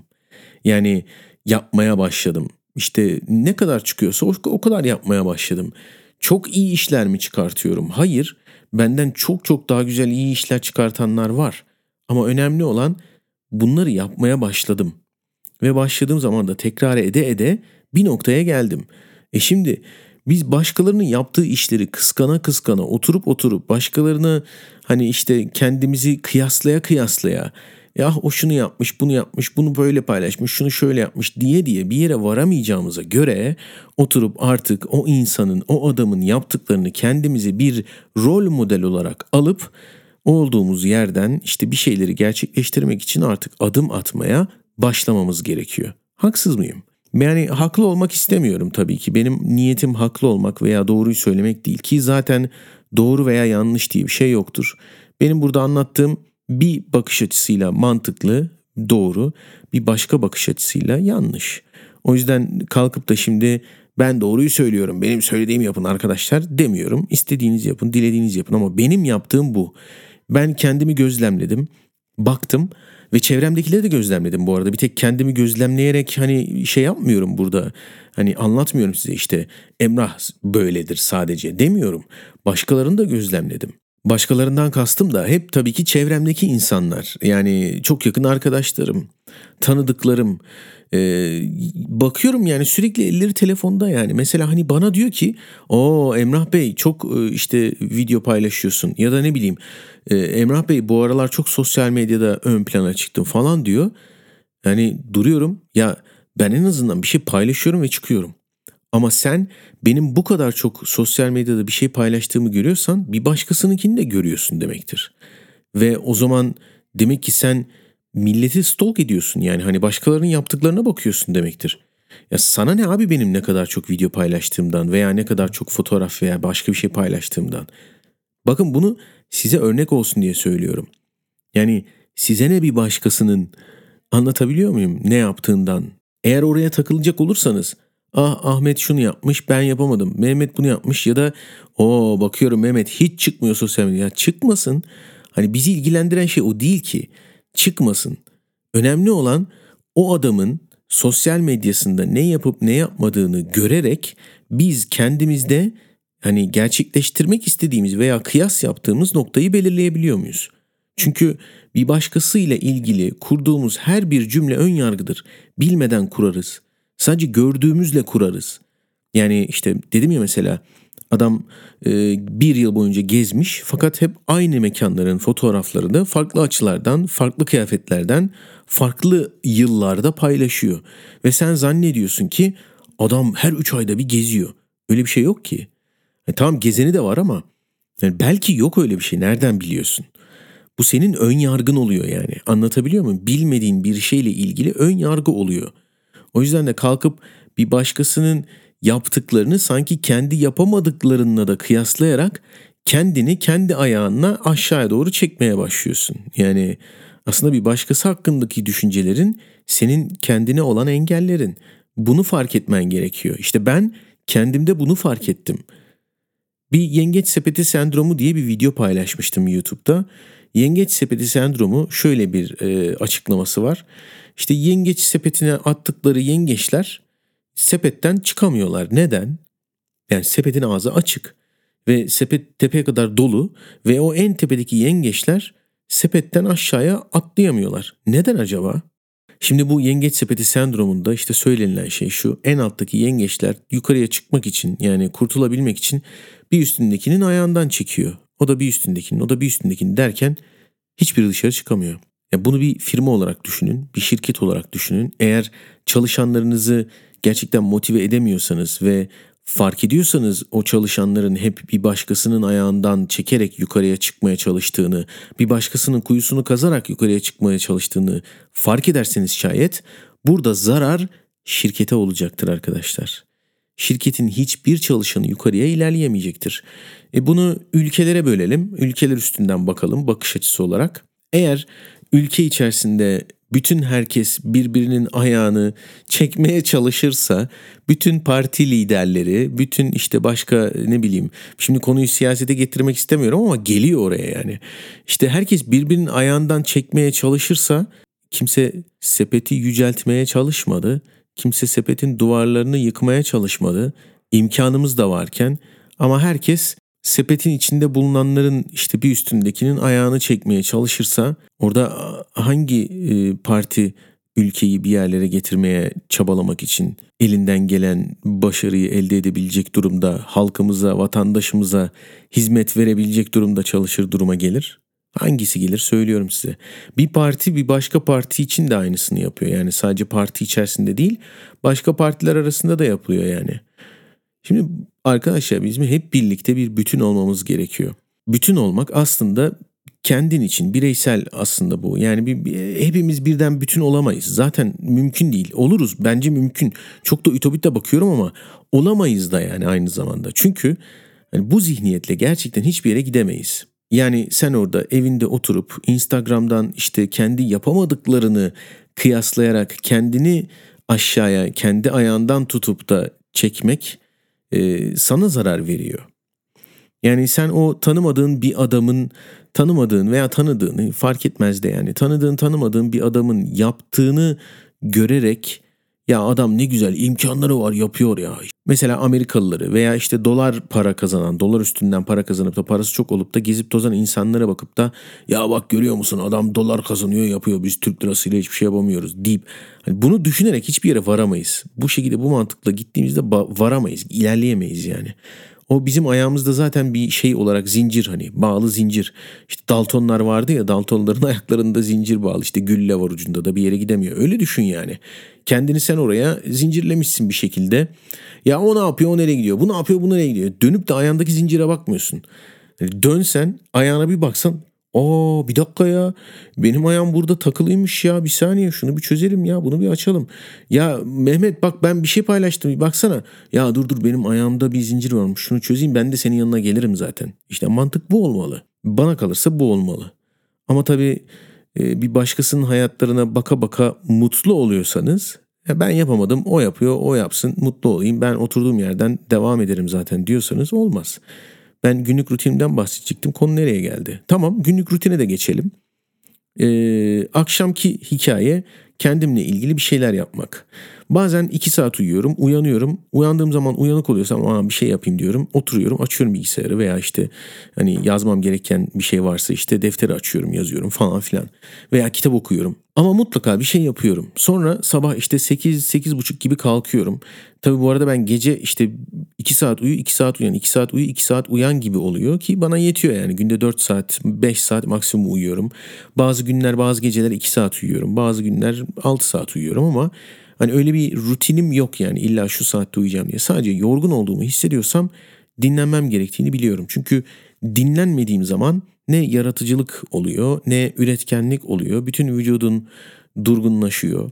[SPEAKER 1] Yani yapmaya başladım. İşte ne kadar çıkıyorsa o kadar yapmaya başladım. Çok iyi işler mi çıkartıyorum? Hayır. Benden çok çok daha güzel iyi işler çıkartanlar var. Ama önemli olan bunları yapmaya başladım. Ve başladığım zaman da tekrar ede ede bir noktaya geldim. E şimdi biz başkalarının yaptığı işleri kıskana kıskana oturup oturup başkalarına hani işte kendimizi kıyaslaya kıyaslaya ya o şunu yapmış, bunu yapmış, bunu böyle paylaşmış, şunu şöyle yapmış diye diye bir yere varamayacağımıza göre oturup artık o insanın, o adamın yaptıklarını kendimizi bir rol model olarak alıp olduğumuz yerden işte bir şeyleri gerçekleştirmek için artık adım atmaya başlamamız gerekiyor. Haksız mıyım? Yani haklı olmak istemiyorum tabii ki. Benim niyetim haklı olmak veya doğruyu söylemek değil ki zaten doğru veya yanlış diye bir şey yoktur. Benim burada anlattığım bir bakış açısıyla mantıklı, doğru, bir başka bakış açısıyla yanlış. O yüzden kalkıp da şimdi ben doğruyu söylüyorum, benim söylediğimi yapın arkadaşlar demiyorum. İstediğiniz yapın, dilediğiniz yapın ama benim yaptığım bu. Ben kendimi gözlemledim, baktım ve çevremdekileri de gözlemledim bu arada. Bir tek kendimi gözlemleyerek hani şey yapmıyorum burada. Hani anlatmıyorum size işte Emrah böyledir sadece demiyorum. Başkalarını da gözlemledim. Başkalarından kastım da hep tabii ki çevremdeki insanlar. Yani çok yakın arkadaşlarım, tanıdıklarım. Ee, bakıyorum yani sürekli elleri telefonda yani. Mesela hani bana diyor ki o Emrah Bey çok e, işte video paylaşıyorsun ya da ne bileyim e, Emrah Bey bu aralar çok sosyal medyada ön plana çıktım falan diyor. Yani duruyorum ya ben en azından bir şey paylaşıyorum ve çıkıyorum. Ama sen benim bu kadar çok sosyal medyada bir şey paylaştığımı görüyorsan bir başkasınınkini de görüyorsun demektir. Ve o zaman demek ki sen milleti stalk ediyorsun yani hani başkalarının yaptıklarına bakıyorsun demektir. Ya sana ne abi benim ne kadar çok video paylaştığımdan veya ne kadar çok fotoğraf veya başka bir şey paylaştığımdan. Bakın bunu size örnek olsun diye söylüyorum. Yani size ne bir başkasının anlatabiliyor muyum ne yaptığından. Eğer oraya takılacak olursanız Ah Ahmet şunu yapmış ben yapamadım. Mehmet bunu yapmış ya da o bakıyorum Mehmet hiç çıkmıyor sosyal medyaya. Çıkmasın. Hani bizi ilgilendiren şey o değil ki. Çıkmasın. Önemli olan o adamın sosyal medyasında ne yapıp ne yapmadığını görerek biz kendimizde hani gerçekleştirmek istediğimiz veya kıyas yaptığımız noktayı belirleyebiliyor muyuz? Çünkü bir başkasıyla ilgili kurduğumuz her bir cümle ön yargıdır. Bilmeden kurarız. Sadece gördüğümüzle kurarız. Yani işte dedim ya mesela adam e, bir yıl boyunca gezmiş fakat hep aynı mekanların fotoğraflarını farklı açılardan, farklı kıyafetlerden, farklı yıllarda paylaşıyor. Ve sen zannediyorsun ki adam her üç ayda bir geziyor. Öyle bir şey yok ki. E, tamam gezeni de var ama yani belki yok öyle bir şey. Nereden biliyorsun? Bu senin ön yargın oluyor yani. Anlatabiliyor muyum? Bilmediğin bir şeyle ilgili ön yargı oluyor. O yüzden de kalkıp bir başkasının yaptıklarını sanki kendi yapamadıklarınla da kıyaslayarak kendini kendi ayağına aşağıya doğru çekmeye başlıyorsun. Yani aslında bir başkası hakkındaki düşüncelerin senin kendine olan engellerin. Bunu fark etmen gerekiyor. İşte ben kendimde bunu fark ettim. Bir yengeç sepeti sendromu diye bir video paylaşmıştım YouTube'da. Yengeç sepeti sendromu şöyle bir e, açıklaması var. İşte yengeç sepetine attıkları yengeçler sepetten çıkamıyorlar. Neden? Yani sepetin ağzı açık ve sepet tepeye kadar dolu ve o en tepedeki yengeçler sepetten aşağıya atlayamıyorlar. Neden acaba? Şimdi bu yengeç sepeti sendromunda işte söylenilen şey şu. En alttaki yengeçler yukarıya çıkmak için yani kurtulabilmek için bir üstündekinin ayağından çekiyor. O da bir üstündekinin, o da bir üstündekinin derken hiçbiri dışarı çıkamıyor. Ya bunu bir firma olarak düşünün, bir şirket olarak düşünün. Eğer çalışanlarınızı gerçekten motive edemiyorsanız ve fark ediyorsanız o çalışanların hep bir başkasının ayağından çekerek yukarıya çıkmaya çalıştığını, bir başkasının kuyusunu kazarak yukarıya çıkmaya çalıştığını fark ederseniz şayet burada zarar şirkete olacaktır arkadaşlar. Şirketin hiçbir çalışanı yukarıya ilerleyemeyecektir. E bunu ülkelere bölelim, ülkeler üstünden bakalım bakış açısı olarak. Eğer ülke içerisinde bütün herkes birbirinin ayağını çekmeye çalışırsa bütün parti liderleri, bütün işte başka ne bileyim şimdi konuyu siyasete getirmek istemiyorum ama geliyor oraya yani. İşte herkes birbirinin ayağından çekmeye çalışırsa kimse sepeti yüceltmeye çalışmadı. Kimse sepetin duvarlarını yıkmaya çalışmadı. İmkanımız da varken ama herkes sepetin içinde bulunanların işte bir üstündekinin ayağını çekmeye çalışırsa orada hangi e, parti ülkeyi bir yerlere getirmeye çabalamak için elinden gelen başarıyı elde edebilecek durumda, halkımıza, vatandaşımıza hizmet verebilecek durumda çalışır duruma gelir? Hangisi gelir söylüyorum size. Bir parti bir başka parti için de aynısını yapıyor. Yani sadece parti içerisinde değil, başka partiler arasında da yapılıyor yani. Şimdi arkadaşlar bizim hep birlikte bir bütün olmamız gerekiyor. Bütün olmak aslında kendin için bireysel aslında bu. Yani bir, bir, hepimiz birden bütün olamayız. Zaten mümkün değil. Oluruz bence mümkün. Çok da ütopite bakıyorum ama olamayız da yani aynı zamanda. Çünkü yani bu zihniyetle gerçekten hiçbir yere gidemeyiz. Yani sen orada evinde oturup Instagram'dan işte kendi yapamadıklarını kıyaslayarak kendini aşağıya kendi ayağından tutup da çekmek e, sana zarar veriyor. Yani sen o tanımadığın bir adamın tanımadığın veya tanıdığını fark etmez de yani tanıdığın tanımadığın bir adamın yaptığını görerek ya adam ne güzel imkanları var yapıyor ya. Mesela Amerikalıları veya işte dolar para kazanan, dolar üstünden para kazanıp da parası çok olup da gezip tozan insanlara bakıp da ya bak görüyor musun adam dolar kazanıyor yapıyor biz Türk lirasıyla hiçbir şey yapamıyoruz deyip hani bunu düşünerek hiçbir yere varamayız. Bu şekilde bu mantıkla gittiğimizde varamayız, ilerleyemeyiz yani. O bizim ayağımızda zaten bir şey olarak zincir hani bağlı zincir. İşte Daltonlar vardı ya Daltonların [laughs] ayaklarında zincir bağlı işte gülle var ucunda da bir yere gidemiyor. Öyle düşün yani. Kendini sen oraya zincirlemişsin bir şekilde. Ya o ne yapıyor o nereye gidiyor bu ne yapıyor bu nereye gidiyor. Dönüp de ayağındaki zincire bakmıyorsun. Yani dönsen ayağına bir baksan Aa bir dakika ya benim ayağım burada takılıymış ya bir saniye şunu bir çözelim ya bunu bir açalım. Ya Mehmet bak ben bir şey paylaştım bir baksana. Ya dur dur benim ayağımda bir zincir varmış şunu çözeyim ben de senin yanına gelirim zaten. İşte mantık bu olmalı. Bana kalırsa bu olmalı. Ama tabii e, bir başkasının hayatlarına baka baka mutlu oluyorsanız ya ben yapamadım o yapıyor o yapsın mutlu olayım ben oturduğum yerden devam ederim zaten diyorsanız olmaz. Ben günlük rutinimden bahsedecektim. Konu nereye geldi? Tamam günlük rutine de geçelim. Ee, akşamki hikaye kendimle ilgili bir şeyler yapmak. Bazen iki saat uyuyorum, uyanıyorum. Uyandığım zaman uyanık oluyorsam Aa, bir şey yapayım diyorum. Oturuyorum, açıyorum bilgisayarı veya işte hani yazmam gereken bir şey varsa işte defteri açıyorum, yazıyorum falan filan. Veya kitap okuyorum. Ama mutlaka bir şey yapıyorum. Sonra sabah işte 8 buçuk gibi kalkıyorum. Tabii bu arada ben gece işte 2 saat uyu, 2 saat uyan, 2 saat uyu, 2 saat uyan gibi oluyor ki bana yetiyor yani. Günde 4 saat, 5 saat maksimum uyuyorum. Bazı günler, bazı geceler 2 saat uyuyorum. Bazı günler 6 saat uyuyorum ama Hani öyle bir rutinim yok yani illa şu saatte uyuyacağım diye. Sadece yorgun olduğumu hissediyorsam dinlenmem gerektiğini biliyorum. Çünkü dinlenmediğim zaman ne yaratıcılık oluyor ne üretkenlik oluyor. Bütün vücudun durgunlaşıyor.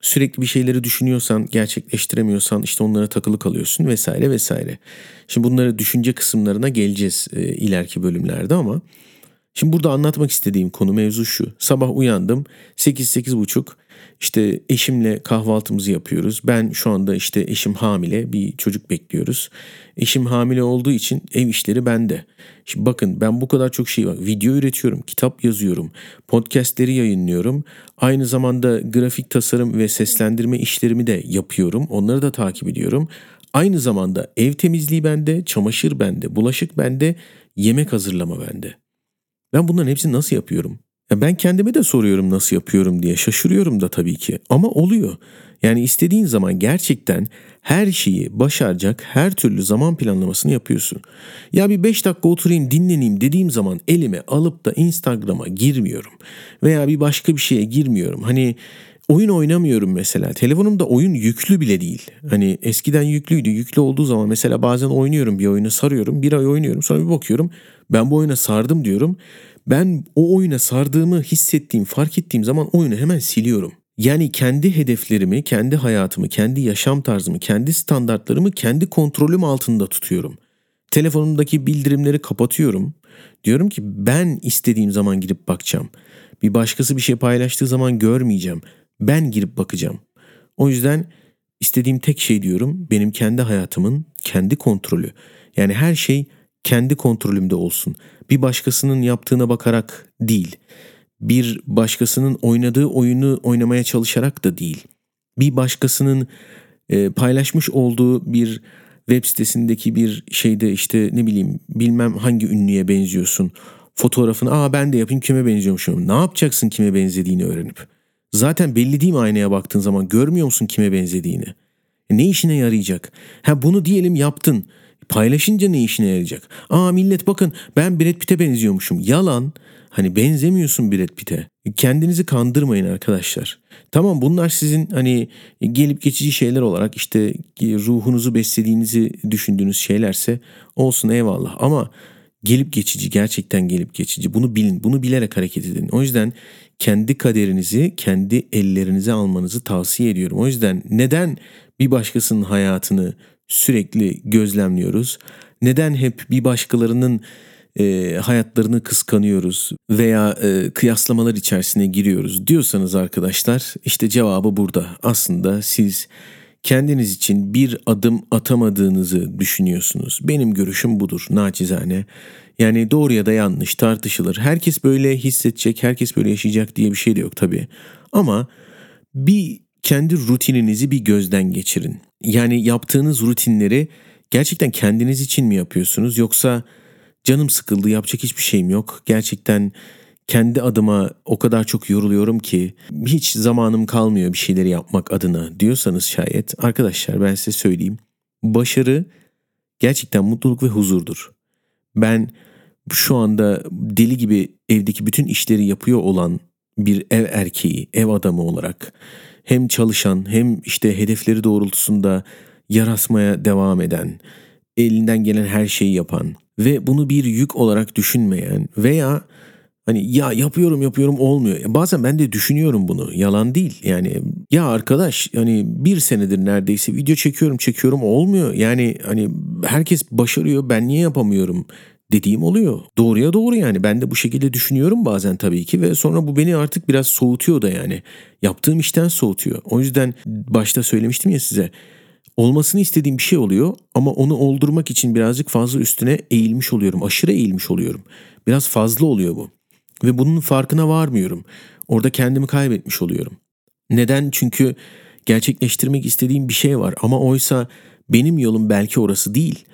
[SPEAKER 1] Sürekli bir şeyleri düşünüyorsan, gerçekleştiremiyorsan işte onlara takılı kalıyorsun vesaire vesaire. Şimdi bunları düşünce kısımlarına geleceğiz e, ileriki bölümlerde ama şimdi burada anlatmak istediğim konu mevzu şu. Sabah uyandım 8-8.30 işte eşimle kahvaltımızı yapıyoruz. Ben şu anda işte eşim hamile bir çocuk bekliyoruz. Eşim hamile olduğu için ev işleri bende. Şimdi bakın ben bu kadar çok şey var. Video üretiyorum, kitap yazıyorum, podcastleri yayınlıyorum. Aynı zamanda grafik tasarım ve seslendirme işlerimi de yapıyorum. Onları da takip ediyorum. Aynı zamanda ev temizliği bende, çamaşır bende, bulaşık bende, yemek hazırlama bende. Ben bunların hepsini nasıl yapıyorum? Ya ben kendime de soruyorum nasıl yapıyorum diye şaşırıyorum da tabii ki ama oluyor. Yani istediğin zaman gerçekten her şeyi başaracak her türlü zaman planlamasını yapıyorsun. Ya bir 5 dakika oturayım dinleneyim dediğim zaman elime alıp da Instagram'a girmiyorum. Veya bir başka bir şeye girmiyorum. Hani oyun oynamıyorum mesela. Telefonumda oyun yüklü bile değil. Hani eskiden yüklüydü. Yüklü olduğu zaman mesela bazen oynuyorum bir oyunu sarıyorum. Bir ay oynuyorum sonra bir bakıyorum. Ben bu oyuna sardım diyorum. Ben o oyuna sardığımı hissettiğim, fark ettiğim zaman oyunu hemen siliyorum. Yani kendi hedeflerimi, kendi hayatımı, kendi yaşam tarzımı, kendi standartlarımı kendi kontrolüm altında tutuyorum. Telefonumdaki bildirimleri kapatıyorum. Diyorum ki ben istediğim zaman girip bakacağım. Bir başkası bir şey paylaştığı zaman görmeyeceğim. Ben girip bakacağım. O yüzden istediğim tek şey diyorum benim kendi hayatımın kendi kontrolü. Yani her şey kendi kontrolümde olsun. Bir başkasının yaptığına bakarak değil bir başkasının oynadığı oyunu oynamaya çalışarak da değil. Bir başkasının e, paylaşmış olduğu bir web sitesindeki bir şeyde işte ne bileyim bilmem hangi ünlüye benziyorsun. Fotoğrafını aa ben de yapayım kime benziyormuşum. Ne yapacaksın kime benzediğini öğrenip. Zaten belli değil mi aynaya baktığın zaman görmüyor musun kime benzediğini? Ne işine yarayacak? Ha bunu diyelim yaptın. Paylaşınca ne işine yarayacak? Aa millet bakın ben Brad Pitt'e benziyormuşum. Yalan. Hani benzemiyorsun Brad Pitt'e. Kendinizi kandırmayın arkadaşlar. Tamam bunlar sizin hani gelip geçici şeyler olarak işte ruhunuzu beslediğinizi düşündüğünüz şeylerse olsun eyvallah ama gelip geçici gerçekten gelip geçici bunu bilin bunu bilerek hareket edin. O yüzden kendi kaderinizi kendi ellerinize almanızı tavsiye ediyorum. O yüzden neden bir başkasının hayatını sürekli gözlemliyoruz? Neden hep bir başkalarının e, hayatlarını kıskanıyoruz veya e, kıyaslamalar içerisine giriyoruz diyorsanız arkadaşlar işte cevabı burada. Aslında siz kendiniz için bir adım atamadığınızı düşünüyorsunuz. Benim görüşüm budur naçizane. Yani doğru ya da yanlış tartışılır. Herkes böyle hissedecek, herkes böyle yaşayacak diye bir şey de yok tabii. Ama bir kendi rutininizi bir gözden geçirin. Yani yaptığınız rutinleri gerçekten kendiniz için mi yapıyorsunuz yoksa Canım sıkıldı yapacak hiçbir şeyim yok. Gerçekten kendi adıma o kadar çok yoruluyorum ki hiç zamanım kalmıyor bir şeyleri yapmak adına diyorsanız şayet arkadaşlar ben size söyleyeyim. Başarı gerçekten mutluluk ve huzurdur. Ben şu anda deli gibi evdeki bütün işleri yapıyor olan bir ev erkeği, ev adamı olarak hem çalışan hem işte hedefleri doğrultusunda yarasmaya devam eden, elinden gelen her şeyi yapan, ve bunu bir yük olarak düşünmeyen veya hani ya yapıyorum yapıyorum olmuyor. Bazen ben de düşünüyorum bunu. Yalan değil. Yani ya arkadaş hani bir senedir neredeyse video çekiyorum çekiyorum olmuyor. Yani hani herkes başarıyor ben niye yapamıyorum dediğim oluyor. Doğruya doğru yani. Ben de bu şekilde düşünüyorum bazen tabii ki ve sonra bu beni artık biraz soğutuyor da yani. Yaptığım işten soğutuyor. O yüzden başta söylemiştim ya size olmasını istediğim bir şey oluyor ama onu oldurmak için birazcık fazla üstüne eğilmiş oluyorum. Aşırı eğilmiş oluyorum. Biraz fazla oluyor bu. Ve bunun farkına varmıyorum. Orada kendimi kaybetmiş oluyorum. Neden? Çünkü gerçekleştirmek istediğim bir şey var ama oysa benim yolum belki orası değil.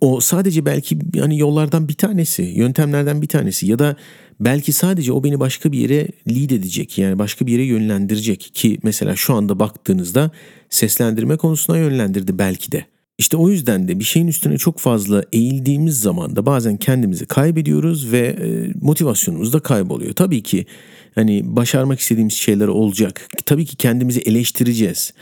[SPEAKER 1] O sadece belki yani yollardan bir tanesi, yöntemlerden bir tanesi ya da belki sadece o beni başka bir yere lead edecek yani başka bir yere yönlendirecek ki mesela şu anda baktığınızda seslendirme konusuna yönlendirdi belki de. İşte o yüzden de bir şeyin üstüne çok fazla eğildiğimiz zaman da bazen kendimizi kaybediyoruz ve e, motivasyonumuz da kayboluyor. Tabii ki hani başarmak istediğimiz şeyler olacak. Tabii ki kendimizi eleştireceğiz.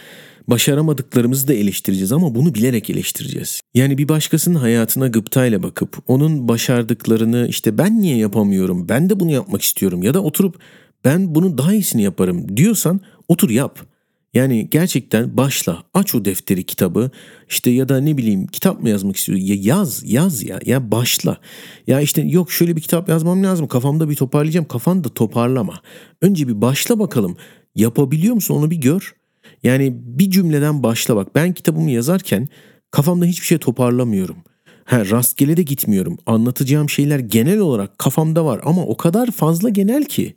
[SPEAKER 1] Başaramadıklarımızı da eleştireceğiz ama bunu bilerek eleştireceğiz. Yani bir başkasının hayatına gıptayla bakıp onun başardıklarını işte ben niye yapamıyorum, ben de bunu yapmak istiyorum ya da oturup ben bunu daha iyisini yaparım diyorsan otur yap. Yani gerçekten başla aç o defteri kitabı işte ya da ne bileyim kitap mı yazmak istiyorsun ya yaz yaz ya ya başla. Ya işte yok şöyle bir kitap yazmam lazım kafamda bir toparlayacağım kafanda toparlama. Önce bir başla bakalım yapabiliyor musun onu bir gör. Yani bir cümleden başla bak. Ben kitabımı yazarken kafamda hiçbir şey toparlamıyorum. Ha, rastgele de gitmiyorum. Anlatacağım şeyler genel olarak kafamda var ama o kadar fazla genel ki.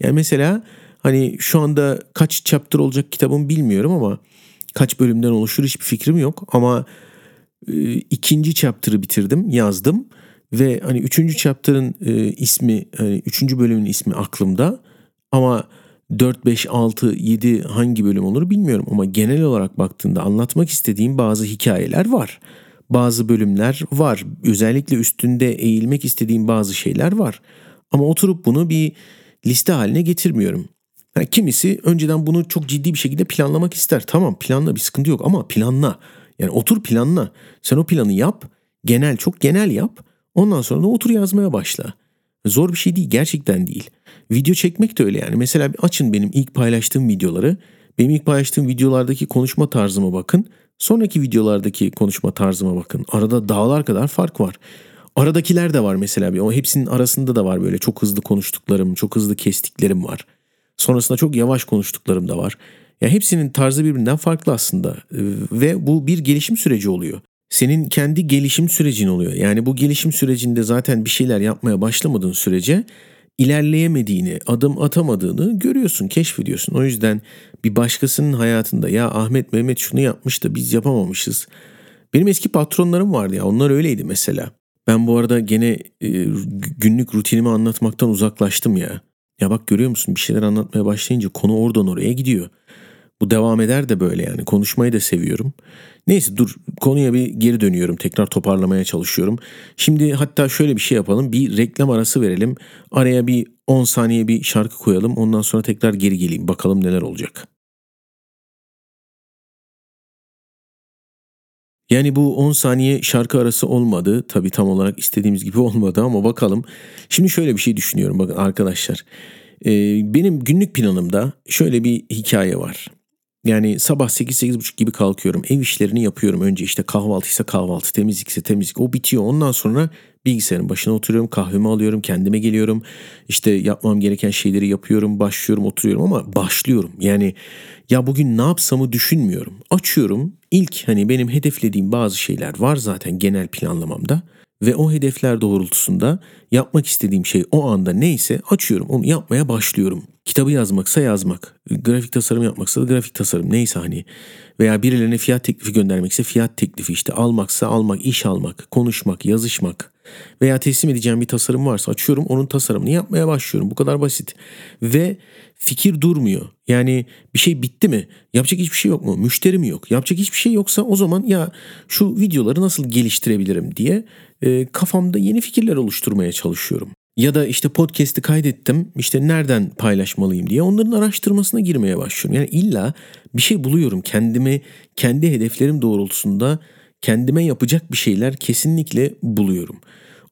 [SPEAKER 1] Yani mesela hani şu anda kaç chapter olacak kitabım bilmiyorum ama kaç bölümden oluşur hiçbir fikrim yok. Ama e, ikinci chapter'ı bitirdim, yazdım Ve hani üçüncü chapter'ın e, ismi, hani üçüncü bölümün ismi aklımda. Ama 4, 5, 6, 7 hangi bölüm olur bilmiyorum. Ama genel olarak baktığında anlatmak istediğim bazı hikayeler var. Bazı bölümler var. Özellikle üstünde eğilmek istediğim bazı şeyler var. Ama oturup bunu bir liste haline getirmiyorum. Yani kimisi önceden bunu çok ciddi bir şekilde planlamak ister. Tamam planla bir sıkıntı yok ama planla. Yani otur planla. Sen o planı yap. Genel çok genel yap. Ondan sonra da otur yazmaya başla. Zor bir şey değil gerçekten değil. Video çekmek de öyle yani. Mesela açın benim ilk paylaştığım videoları. Benim ilk paylaştığım videolardaki konuşma tarzıma bakın. Sonraki videolardaki konuşma tarzıma bakın. Arada dağlar kadar fark var. Aradakiler de var mesela. O hepsinin arasında da var böyle çok hızlı konuştuklarım, çok hızlı kestiklerim var. Sonrasında çok yavaş konuştuklarım da var. Ya hepsinin tarzı birbirinden farklı aslında ve bu bir gelişim süreci oluyor. Senin kendi gelişim sürecin oluyor. Yani bu gelişim sürecinde zaten bir şeyler yapmaya başlamadığın sürece ilerleyemediğini, adım atamadığını görüyorsun, keşfediyorsun. O yüzden bir başkasının hayatında ya Ahmet Mehmet şunu yapmış da biz yapamamışız. Benim eski patronlarım vardı ya onlar öyleydi mesela. Ben bu arada gene e, günlük rutinimi anlatmaktan uzaklaştım ya. Ya bak görüyor musun bir şeyler anlatmaya başlayınca konu oradan oraya gidiyor. Bu devam eder de böyle yani konuşmayı da seviyorum. Neyse dur konuya bir geri dönüyorum tekrar toparlamaya çalışıyorum. Şimdi hatta şöyle bir şey yapalım bir reklam arası verelim. Araya bir 10 saniye bir şarkı koyalım ondan sonra tekrar geri geleyim bakalım neler olacak. Yani bu 10 saniye şarkı arası olmadı. Tabii tam olarak istediğimiz gibi [laughs] olmadı ama bakalım. Şimdi şöyle bir şey düşünüyorum bakın arkadaşlar. Ee, benim günlük planımda şöyle bir hikaye var. Yani sabah 8-8.30 gibi kalkıyorum. Ev işlerini yapıyorum. Önce işte kahvaltıysa kahvaltı, temizlikse temizlik. O bitiyor. Ondan sonra bilgisayarın başına oturuyorum. Kahvemi alıyorum. Kendime geliyorum. İşte yapmam gereken şeyleri yapıyorum. Başlıyorum, oturuyorum ama başlıyorum. Yani ya bugün ne yapsamı düşünmüyorum. Açıyorum. İlk hani benim hedeflediğim bazı şeyler var zaten genel planlamamda ve o hedefler doğrultusunda yapmak istediğim şey o anda neyse açıyorum onu yapmaya başlıyorum. Kitabı yazmaksa yazmak, grafik tasarım yapmaksa da grafik tasarım neyse hani veya birilerine fiyat teklifi göndermekse fiyat teklifi işte almaksa almak, iş almak, konuşmak, yazışmak veya teslim edeceğim bir tasarım varsa açıyorum onun tasarımını yapmaya başlıyorum. Bu kadar basit. Ve fikir durmuyor. Yani bir şey bitti mi? Yapacak hiçbir şey yok mu? Müşteri mi yok? Yapacak hiçbir şey yoksa o zaman ya şu videoları nasıl geliştirebilirim diye e, kafamda yeni fikirler oluşturmaya çalışıyorum. Ya da işte podcast'i kaydettim işte nereden paylaşmalıyım diye onların araştırmasına girmeye başlıyorum. Yani illa bir şey buluyorum kendimi kendi hedeflerim doğrultusunda kendime yapacak bir şeyler kesinlikle buluyorum.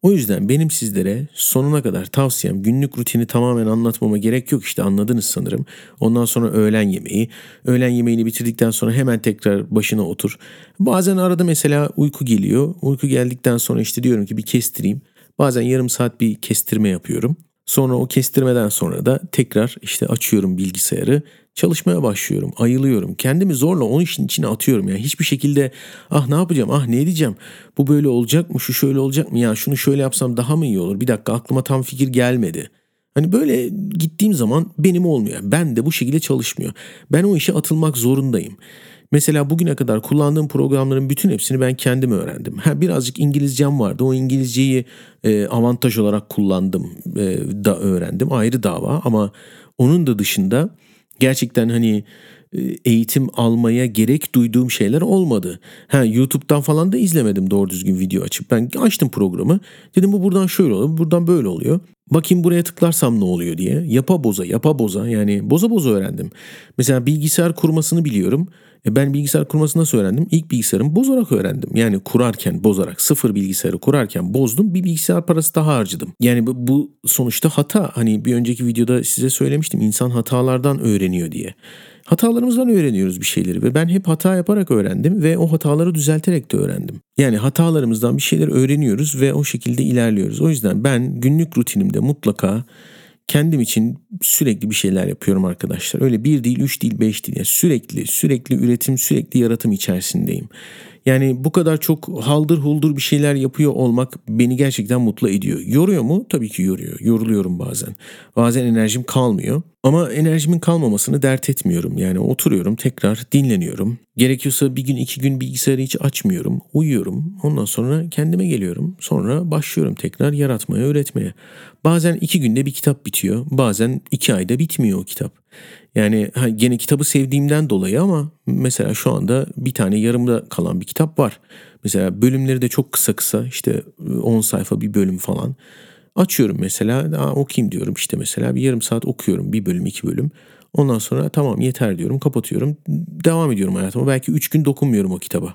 [SPEAKER 1] O yüzden benim sizlere sonuna kadar tavsiyem günlük rutini tamamen anlatmama gerek yok işte anladınız sanırım. Ondan sonra öğlen yemeği. Öğlen yemeğini bitirdikten sonra hemen tekrar başına otur. Bazen arada mesela uyku geliyor. Uyku geldikten sonra işte diyorum ki bir kestireyim. Bazen yarım saat bir kestirme yapıyorum. Sonra o kestirmeden sonra da tekrar işte açıyorum bilgisayarı çalışmaya başlıyorum. Ayılıyorum. Kendimi zorla onun işin içine atıyorum. Yani hiçbir şekilde ah ne yapacağım ah ne edeceğim bu böyle olacak mı şu şöyle olacak mı ya şunu şöyle yapsam daha mı iyi olur bir dakika aklıma tam fikir gelmedi. Hani böyle gittiğim zaman benim olmuyor. Ben de bu şekilde çalışmıyor. Ben o işe atılmak zorundayım. Mesela bugüne kadar kullandığım programların bütün hepsini ben kendim öğrendim. Ha, birazcık İngilizcem vardı. O İngilizceyi e, avantaj olarak kullandım e, da öğrendim. Ayrı dava ama onun da dışında gerçekten hani e, eğitim almaya gerek duyduğum şeyler olmadı. Ha YouTube'dan falan da izlemedim doğru düzgün video açıp. Ben açtım programı. Dedim bu buradan şöyle oluyor, buradan böyle oluyor. Bakayım buraya tıklarsam ne oluyor diye. Yapa boza, yapa boza yani boza boza öğrendim. Mesela bilgisayar kurmasını biliyorum. E ben bilgisayar kurmasını nasıl öğrendim? İlk bilgisayarımı bozarak öğrendim. Yani kurarken bozarak sıfır bilgisayarı kurarken bozdum bir bilgisayar parası daha harcadım. Yani bu, bu sonuçta hata. Hani bir önceki videoda size söylemiştim insan hatalardan öğreniyor diye. Hatalarımızdan öğreniyoruz bir şeyleri ve ben hep hata yaparak öğrendim ve o hataları düzelterek de öğrendim. Yani hatalarımızdan bir şeyler öğreniyoruz ve o şekilde ilerliyoruz. O yüzden ben günlük rutinimde mutlaka kendim için sürekli bir şeyler yapıyorum arkadaşlar. Öyle bir değil, üç değil, beş değil. Yani sürekli, sürekli üretim, sürekli yaratım içerisindeyim. Yani bu kadar çok haldır huldur bir şeyler yapıyor olmak beni gerçekten mutlu ediyor. Yoruyor mu? Tabii ki yoruyor. Yoruluyorum bazen. Bazen enerjim kalmıyor. Ama enerjimin kalmamasını dert etmiyorum. Yani oturuyorum tekrar dinleniyorum. Gerekiyorsa bir gün iki gün bilgisayarı hiç açmıyorum. Uyuyorum. Ondan sonra kendime geliyorum. Sonra başlıyorum tekrar yaratmaya, üretmeye. Bazen iki günde bir kitap bitiyor. Bazen iki ayda bitmiyor o kitap. Yani ha, gene kitabı sevdiğimden dolayı ama mesela şu anda bir tane yarımda kalan bir kitap var. Mesela bölümleri de çok kısa kısa işte 10 sayfa bir bölüm falan. Açıyorum mesela Aa, okuyayım diyorum işte mesela bir yarım saat okuyorum bir bölüm iki bölüm. Ondan sonra tamam yeter diyorum kapatıyorum devam ediyorum hayatıma. Belki üç gün dokunmuyorum o kitaba.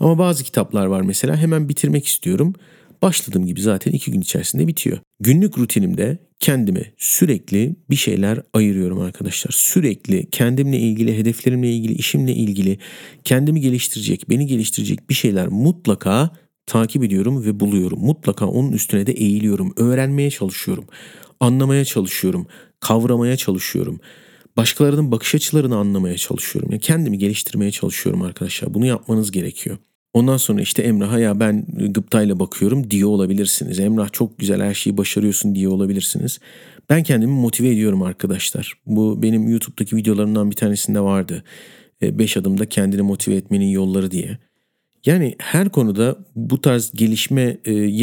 [SPEAKER 1] Ama bazı kitaplar var mesela hemen bitirmek istiyorum. Başladığım gibi zaten iki gün içerisinde bitiyor. Günlük rutinimde kendime sürekli bir şeyler ayırıyorum arkadaşlar. Sürekli kendimle ilgili, hedeflerimle ilgili, işimle ilgili kendimi geliştirecek, beni geliştirecek bir şeyler mutlaka takip ediyorum ve buluyorum. Mutlaka onun üstüne de eğiliyorum. Öğrenmeye çalışıyorum. Anlamaya çalışıyorum. Kavramaya çalışıyorum. Başkalarının bakış açılarını anlamaya çalışıyorum. Yani kendimi geliştirmeye çalışıyorum arkadaşlar. Bunu yapmanız gerekiyor. Ondan sonra işte Emrah'a ya ben gıptayla bakıyorum diye olabilirsiniz. Emrah çok güzel her şeyi başarıyorsun diye olabilirsiniz. Ben kendimi motive ediyorum arkadaşlar. Bu benim YouTube'daki videolarımdan bir tanesinde vardı. 5 adımda kendini motive etmenin yolları diye. Yani her konuda bu tarz gelişmeye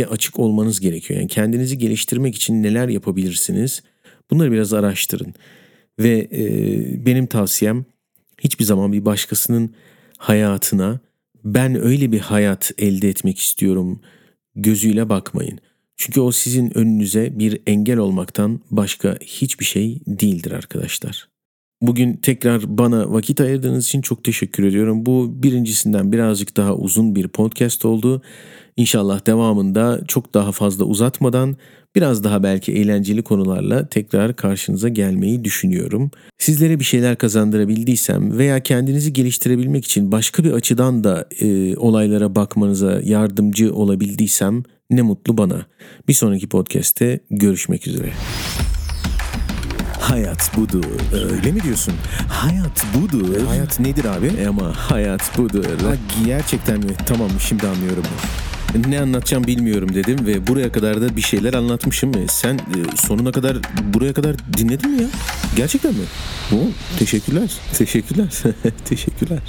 [SPEAKER 1] açık olmanız gerekiyor. Yani kendinizi geliştirmek için neler yapabilirsiniz? Bunları biraz araştırın. Ve e, benim tavsiyem hiçbir zaman bir başkasının hayatına ben öyle bir hayat elde etmek istiyorum gözüyle bakmayın. Çünkü o sizin önünüze bir engel olmaktan başka hiçbir şey değildir arkadaşlar. Bugün tekrar bana vakit ayırdığınız için çok teşekkür ediyorum. Bu birincisinden birazcık daha uzun bir podcast oldu. İnşallah devamında çok daha fazla uzatmadan biraz daha belki eğlenceli konularla tekrar karşınıza gelmeyi düşünüyorum. Sizlere bir şeyler kazandırabildiysem veya kendinizi geliştirebilmek için başka bir açıdan da e, olaylara bakmanıza yardımcı olabildiysem ne mutlu bana. Bir sonraki podcast'te görüşmek üzere.
[SPEAKER 2] Hayat budur.
[SPEAKER 1] Öyle mi diyorsun?
[SPEAKER 2] Hayat budur.
[SPEAKER 1] Hayat nedir abi?
[SPEAKER 2] E ama hayat budur.
[SPEAKER 1] Ha, gerçekten mi? Tamam şimdi anlıyorum. Ne anlatacağım bilmiyorum dedim ve buraya kadar da bir şeyler anlatmışım. E, Sen e, sonuna kadar buraya kadar dinledin mi ya? Gerçekten mi? Oo, teşekkürler. Teşekkürler. [laughs] teşekkürler.